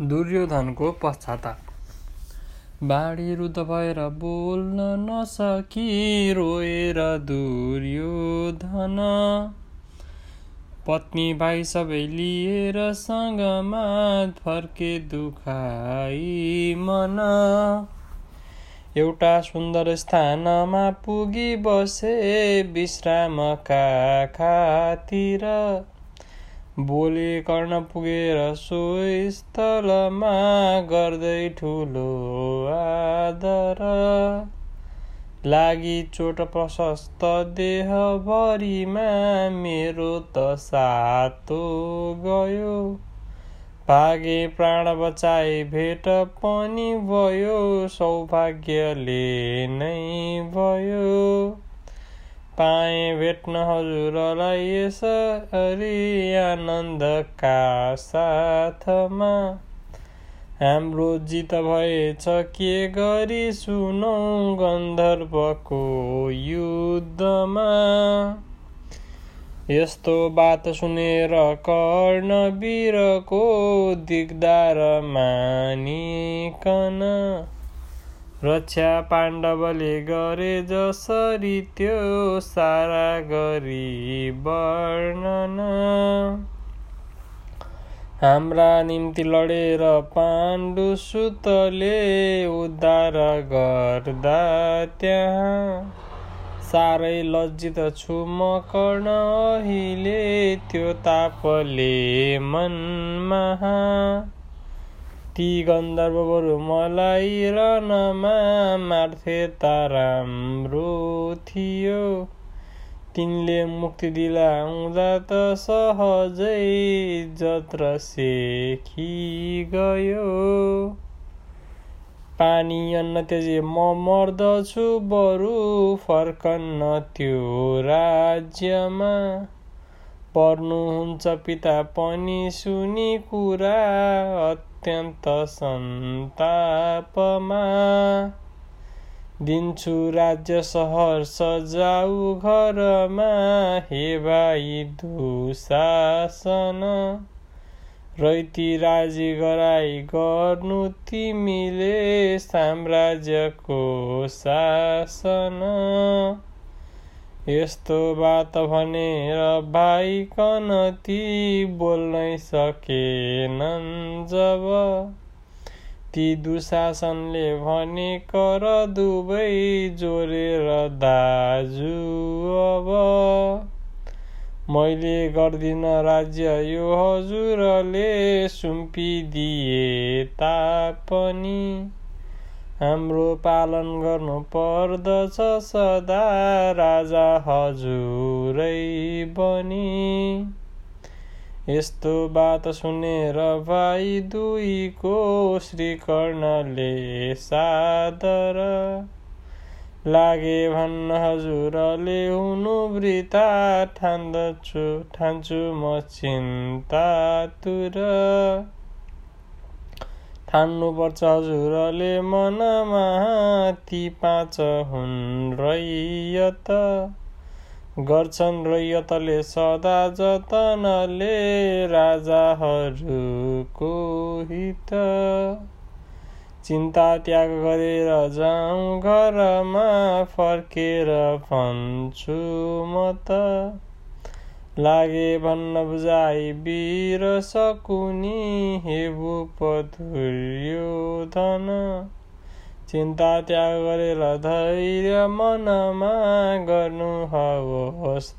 दुर्योधनको पश्चाताप। बाढी रुद्ध भएर बोल्न नसकी रोएर दुर्योधन। पत्नी भाइ सबै लिएर सँगमा फर्के दुखाई मन। एउटा सुन्दर स्थानमा पुगी बसे विश्रामका खातिर। बोले कर्ण पुगेर स्थलमा गर्दै ठुलो आदर। लागि चोट प्रशस्त देहभरिमा मेरो त सातो गयो। भागे प्राण बचाए भेट पनि भयो सौभाग्यले नै भयो। पाएँ भेट्न हजुरलाई यसरी आनन्दका साथमा। हाम्रो जित भएछ के गरी सुनौ गन्धर्वको युद्धमा? यस्तो बात सुनेर कर्ण वीरको दिगदार मानिकन रक्षा पाण्डवले गरे जसरी त्यो सारा गरी वर्णन। हाम्रा निम्ति लडेर पाण्डु सुतले उद्धार गर्दा त्यहाँ। साह्रै लज्जित छु म कर्ण अहिले त्यो तापले मनमा ती गन्धर्वहरू मलाई रनमा मार्थे राम्रो थियो। तिनले मुक्ति दिलाउँदा त सहजै जत्र सेखी गयो। पानी अन्न त्यजे म मर्दछु बरु फर्कन्न त्यो राज्यमा। पर्नुहुन्छ पिता पनि सुनि कुरा अत्यन्त सन्तापमा। दिन्छु राज्य सहर सजाउ घरमा हे भाइ दुशासन। रैती राजी गराई गर्नु तिमीले साम्राज्यको शासन। यस्तो बात भनेर भाइ कनती बोल्नै सकेनन् जब। ती दुशासनले भने कर दुवै जोरेर दाजु अब। मैले गर्दिन राज्य यो हजुरले सुम्पिदिए तापनि। हाम्रो पालन गर्नु पर्दछ सदा राजा हजुरै बनी। यस्तो बात सुनेर भाइ दुईको श्रीकर्णले सादर लागे भन्न हजुरले हुनु वृता ठान्दछु ठान्छु म चिन्ता तुर ठान्नुपर्छ हजुरले मनमा ती पाँच हुन् रैयत। गर्छन् रैयतले सदा जतनले राजाहरूको हित। चिन्ता त्याग गरेर जाउँ घरमा फर्केर भन्छु म त। लागे भन्न बुझाइ वीर सकुनी हे भूप दुर्योधन चिन्ता त्याग गरेर धैर्य मनमा गर्नु हवस्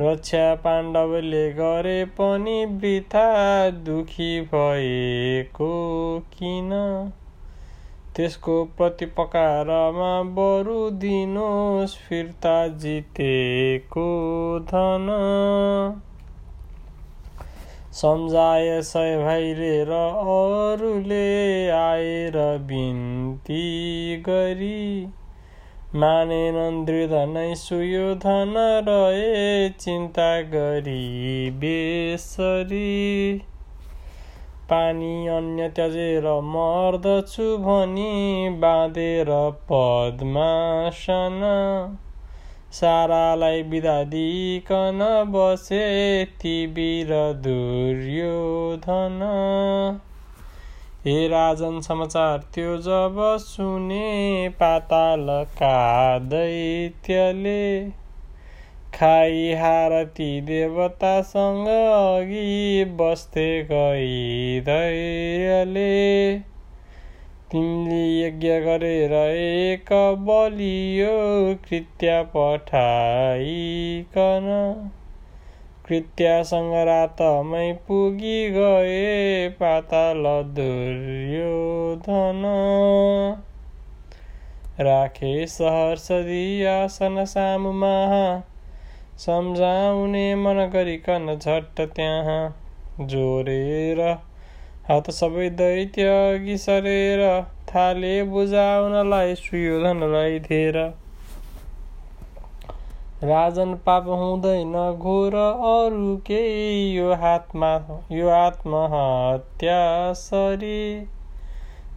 रक्षा पाण्डवले गरे पनि वृथा दुखी भएको किन? त्यसको प्रतिपकारमा बरु दिनुहोस् फिर्ता जितेको धन। सम्झाए सय भाइले र अरूले आएर बिन्ती गरी। मानेनन् दृढ नै सुयोधन रहे चिन्ता गरी बेसरी। पानी अन्य त्यजेर मर्दछु भनी बाँधेर पद्मासन सारालाई बिदा दिइकन बसे ती वीर दुर्योधन हे राजन समाचार त्यो जब सुने पातालका दैत्यले खाई हारती देवतासँग अघि बस्थे गई धैर्यले तिमीले यज्ञ गरेर एक बलियो कृत्य पठाइकन। कृत्यासँग रातमै पुगी गए पाताल दुर्योधन राखे सहर आसन सामुमा सम्झाउने मन गरिकन झट्ट त्यहाँ जोरेर हात सबै दैत्य अघि सरेर थाले बुझाउनलाई सुयोधनलाई धेर। राजन पाप हुँदैन घोर अरू केही यो हातमा यो आत्महत्या सरी।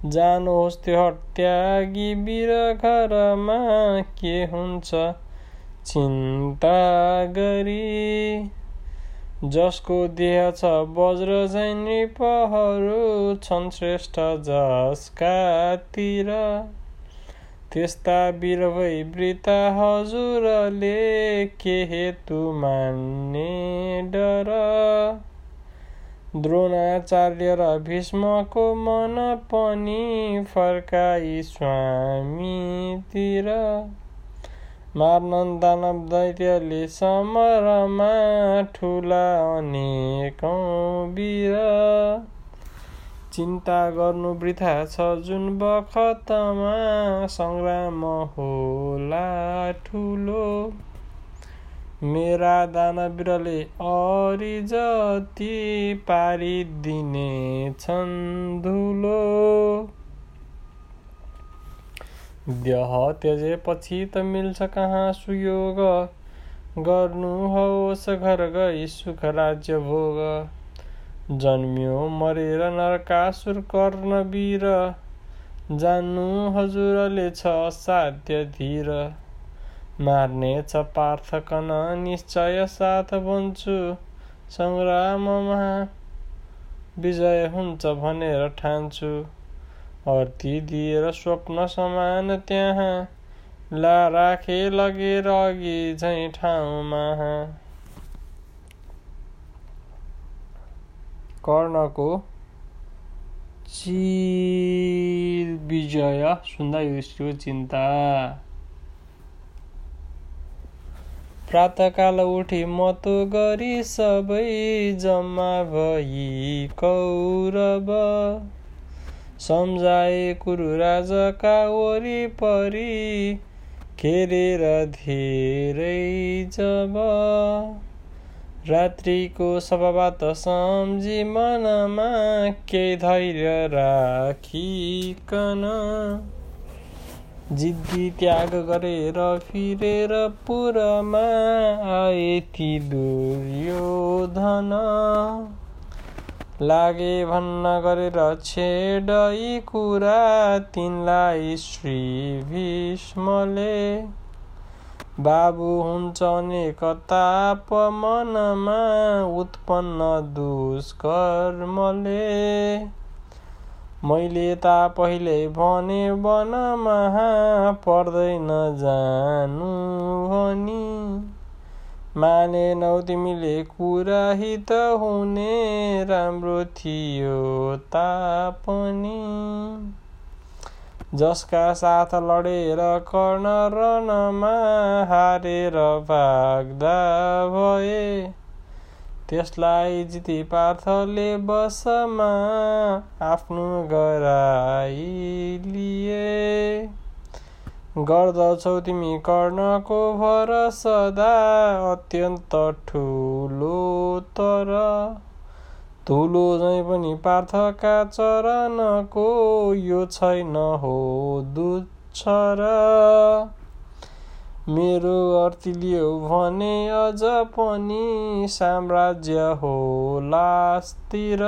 जानुहोस् त्यो हत्यागी वीर घरमा के हुन्छ? चिन्ता गरी जसको देह छ वज्र झैँ नृपहरू छन् श्रेष्ठ जसका तिर त्यस्ता वीर भई हजुरले के हेतु मान्ने डर? द्रोणाचार्य र भीष्मको मन पनि फर्काई स्वामीतिर। मार्न दानव दैत्यले समरमा ठुला अनेकौँ वीर चिन्ता गर्नु वृथा छ जुन बखतमा सङ्ग्राम होला ठुलो मेरा दानवीरले अरि जति पारिदिने छन् धुलो देह त्यजेपछि त मिल्छ कहाँ सुयोग? गर्नुहोस् घर गई सुख राज्य भोग। जन्मियो मरेर नरकासुर कर्ण वीर। जान्नु हजुरले छ साध्य धीर। मार्नेछ पार्थकन निश्चय साथ भन्छु सङ्ग्राममा विजय हुन्छ भनेर ठान्छु। अर्ती दिएर स्वप्न समान त्यहाँ ला राखे लगेर अघि झैँ ठाउँमा कर्णको चिर विजय सुन्दा युधिष्ठिरको चिन्ता प्रातकाल उठी मतो गरी सबै जम्मा भई कौरव। सम्झाए कुरु राजाका वरिपरि घेरेर धेरै जब। रात्रिको सभाबाट सम्झी मनमा केही धैर्य राखिकन। जिद्दी त्याग गरेर फिरेर पुरमा आए ती दुर्योधन। लागे भन्न गरेर छेडै कुरा तिनलाई श्री भीष्मले। बाबु हुन्छ अनेक ताप मनमा उत्पन्न दुष्कर्मले। मैले ता पहिले भने वनमा पर्दैन जानु भनी। मानेनौ तिमीले कुरा हित हुने राम्रो थियो तापनि। जसका साथ लडेर कर्ण रणमा हारेर भाग्दा भए त्यसलाई जिती पार्थले बसमा आफ्नो गराइलिए। गर्दछौ तिमी कर्णको भर सदा अत्यन्त ठुलो तर। धुलो झै पनि पार्थका चरणको यो छैन हो दुच्छर। मेरो अर्थी लियो भने अझ पनि साम्राज्य हो लासतिर।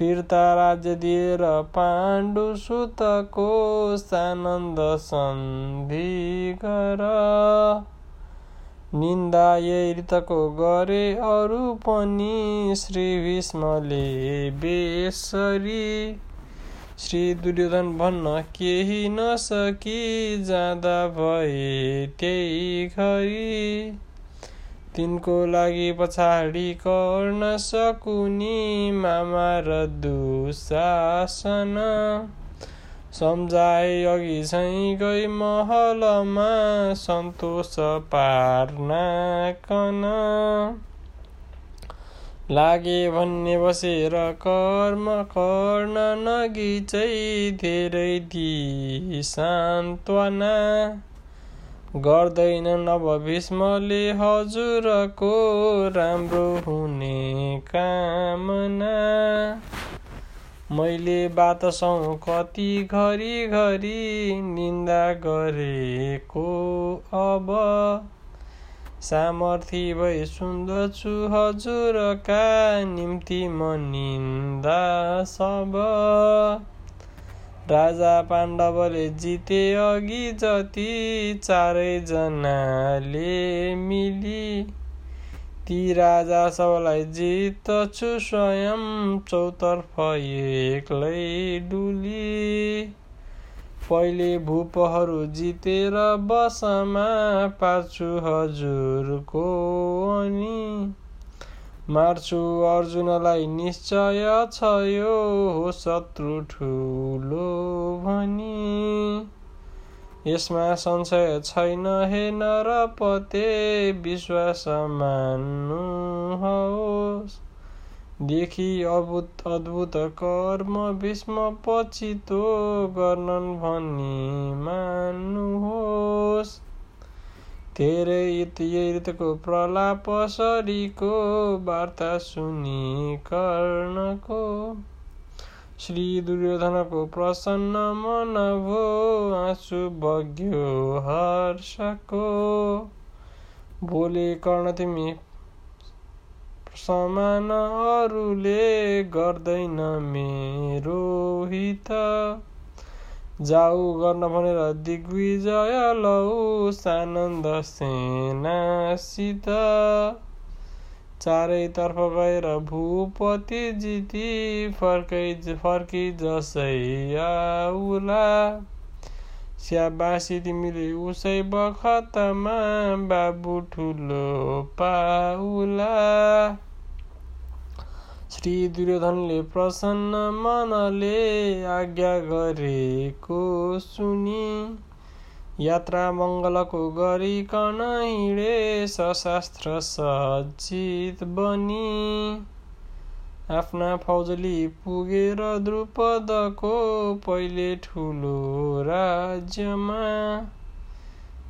फिर्ता राज्य दिएर पाण्डु सुतको सानन्द सन्धि गर निन्दा यृतको गरे अरू पनि श्री भीष्मले बेसरी श्री दुर्योधन भन्न केही नसकी जाँदा भए त्यही घरी तिनको लागि पछाडि गर्न सकुनी मामा र दुशासन। सम्झाए अघि झैँ गई महलमा सन्तोष पार्नाकन। लागे भन्ने बसेर कर्म गर्न नगी चाहिँ धेरै दि सान्त्वना। गर्दैनन् अब भीष्मले हजुरको राम्रो हुने कामना। मैले बातसौँ कति घरि घरि निन्दा गरेको अब सामर्थी भई सुन्दछु हजुरका निम्ति म निन्दा सब। राजा पाण्डवले जिते अघि जति चारैजनाले मिली। ती राजा सबलाई जित्छु स्वयं चौतर्फ एक्लै डुली। पहिले भूपहरू जितेर बसमा पार्छु हजुरको अनि। मार्छु अर्जुनलाई निश्चय छ यो हो शत्रु ठुलो भनी। यसमा संशय छैन हे नरपते विश्वास मान्नुहोस्। देखि अद्भुत अद्भुत कर्म भीष्म पछितो गर्नन् भनी मान्नुहोस्। धेरै यतिको प्रलाप सरीको वार्ता सुनि कर्णको श्री दुर्योधनको प्रसन्न मन भो आँसु बग्यो हर्षको बोले कर्ण तिमी समान अरूले गर्दैन मेरो हित जाऊ गर्न भनेर दिग्विजय लौ सानन्द सेनासित। चारैतर्फ गएर भूपति जिती फर्कै फर्की जसै आउला स्याबासी तिमीले उसै बखतमा बाबु ठुलो पाउला। श्री दुर्योधनले प्रसन्न मनले आज्ञा गरेको सुनि। यात्रा मङ्गलको गरिकन हिँडे सशास्त्र सज्जित बनी। आफ्ना फौजली पुगेर द्रुपदको पहिले ठुलो राज्यमा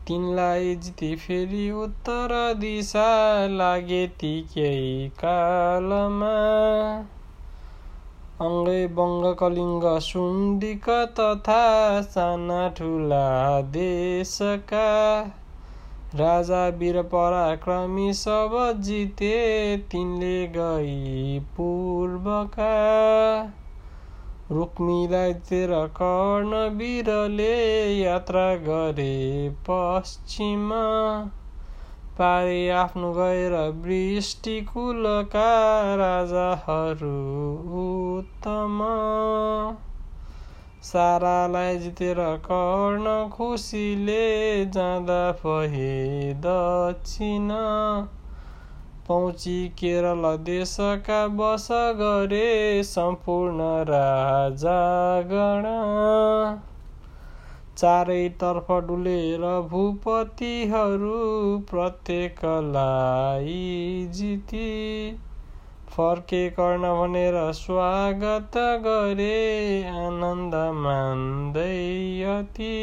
तिनलाई जिती फेरि उत्तर दिशा लागे ती केही कालमा। अङ्गै बङ्ग कलिङ्ग सुन्दिक तथा साना ठुला देशका। राजा वीर पराक्रमी सब जिते तिनले गई पूर्वका। रुक्मीलाई कर्ण वीरले यात्रा गरे पश्चिम पारे आफ्नो गएर वृष्टिकुलका राजाहरू उत्तम सारालाई जितेर कर्ण खुसीले जाँदा भए दक्षिण पहुँची केरल देशका बस गरे सम्पूर्ण राजागण चारैतर्फ डुलेर भूपतिहरू प्रत्येकलाई जिती। फर्के कर्ण भनेर स्वागत गरे आनन्द मान्दै अति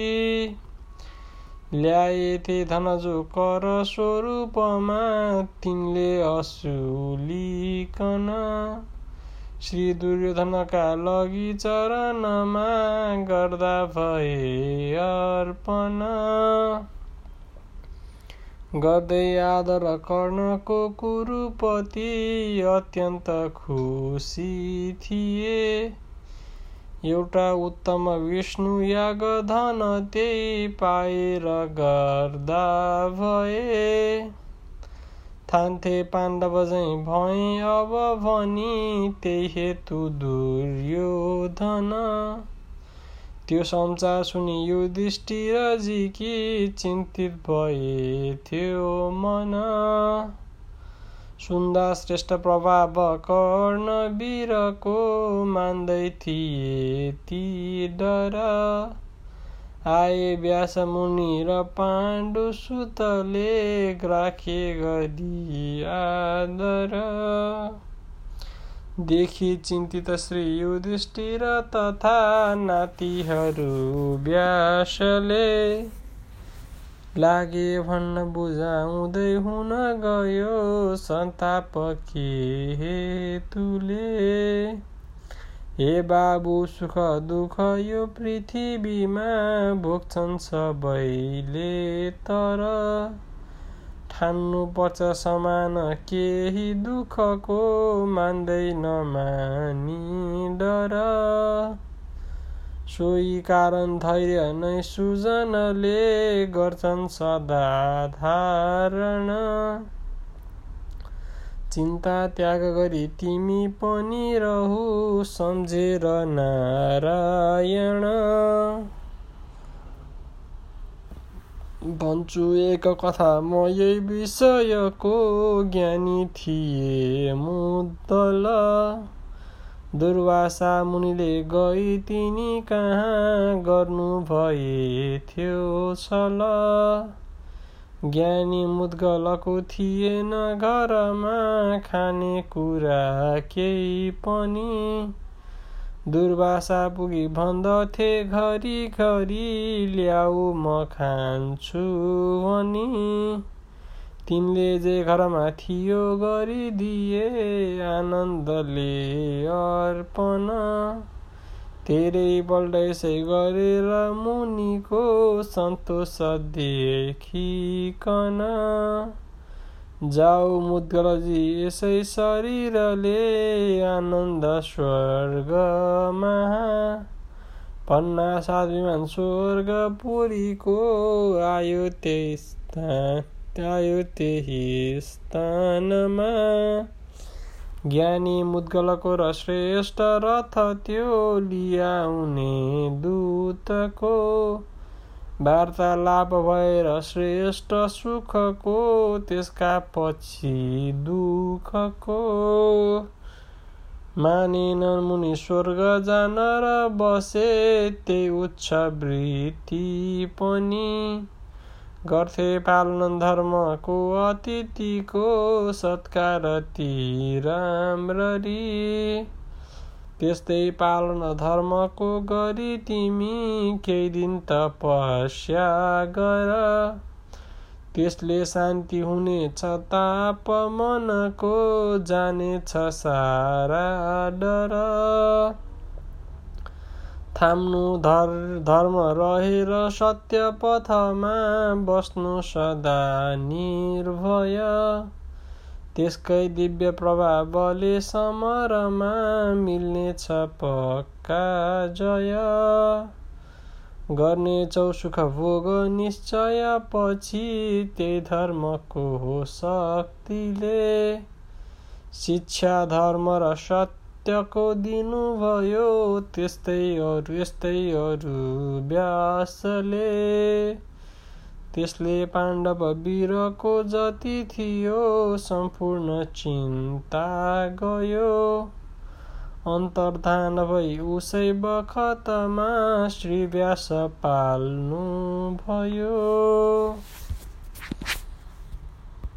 ल्याएथे धनजो कर स्वरूपमा तिनले असुलिकन श्री दुर्योधनका लगी चरणमा गर्दा भए अर्पण। गर्दै आदर कर्णको कुरुपति अत्यन्त खुसी थिए। एउटा उत्तम विष्णु याग धन त्यही पाएर गर्दा भए। थान्थे पाण्डव झै भए अब भनी त्यही हेतु दुर्योधन। त्यो समाचार सुनि कि चिन्तित भए थियो मन। सुन्दा श्रेष्ठ प्रभाव कर्ण वीरको मान्दै थिए ती डर आए व्यास मुनि र पाण्डु सुतले राखे गरी आदर। देखि चिन्तित श्री युधिष्ठिर तथा नातिहरू व्यासले लागे भन्न बुझाउँदै हुन गयो सन्ताप के हेतुले। हे बाबु सुख दुःख यो पृथ्वीमा भोग्छन् सबैले तर ठान्नुपर्छ समान केही दुःखको मान्दैन मानी डर। सोही कारण धैर्य नै सुजनले गर्छन् सदा धारण चिन्ता त्याग गरी तिमी पनि रहु सम्झेर नारायण। भन्छु एक कथा म यही विषयको ज्ञानी थिए मुदल दुर्वासा मुनिले गई तिनी कहाँ गर्नु भए थियो छल ज्ञानी मुद्गलको थिएन घरमा खाने कुरा केही पनि। दुर्वासा पुगी भन्दथे घरि ल्याऊ म खान्छु भनी। तिनले जे घरमा थियो गरिदिए आनन्दले अर्पण। धेरैपल्ट यसै गरेर मुनिको सन्तोष देखिकन। जाऊ मुद्गलजी यसै शरीरले आनन्द स्वर्गमा। पन्ना सात विमान स्वर्गपुरीको आयो त्यही स्थान आयो त्यही स्थानमा ज्ञानी मुद्गलको र श्रेष्ठ रथ त्यो लियाउने दूतको। वार्तालाप भएर श्रेष्ठ सुखको त्यसका पछि दुःखको। मानेन मुनि स्वर्ग जान र बसे त्यही उच्च वृत्ति पनि। गर्थे पालन धर्मको अतिथिको सत्कार ती राम्ररी। त्यस्तै पालन धर्मको गरी तिमी केही दिन तपस्या गर। त्यसले शान्ति हुनेछ ताप मनको जानेछ सारा डर। थाम्नु धर धर्म रहेर सत्य पथमा बस्नु सदा निर्भय। त्यसकै दिव्य प्रभावले समरमा मिल्नेछ पक्का जय। गर्नेछौ सुख भोग निश्चय पछि त्यही धर्मको शक्तिले। शिक्षा धर्म र सत्य सत्यको दिनुभयो त्यस्तै अरू यस्तै अरू व्यासले त्यसले पाण्डव वीरको जति थियो सम्पूर्ण चिन्ता गयो। अन्तर्धान भई उसै बखतमा श्री व्यास पाल्नु भयो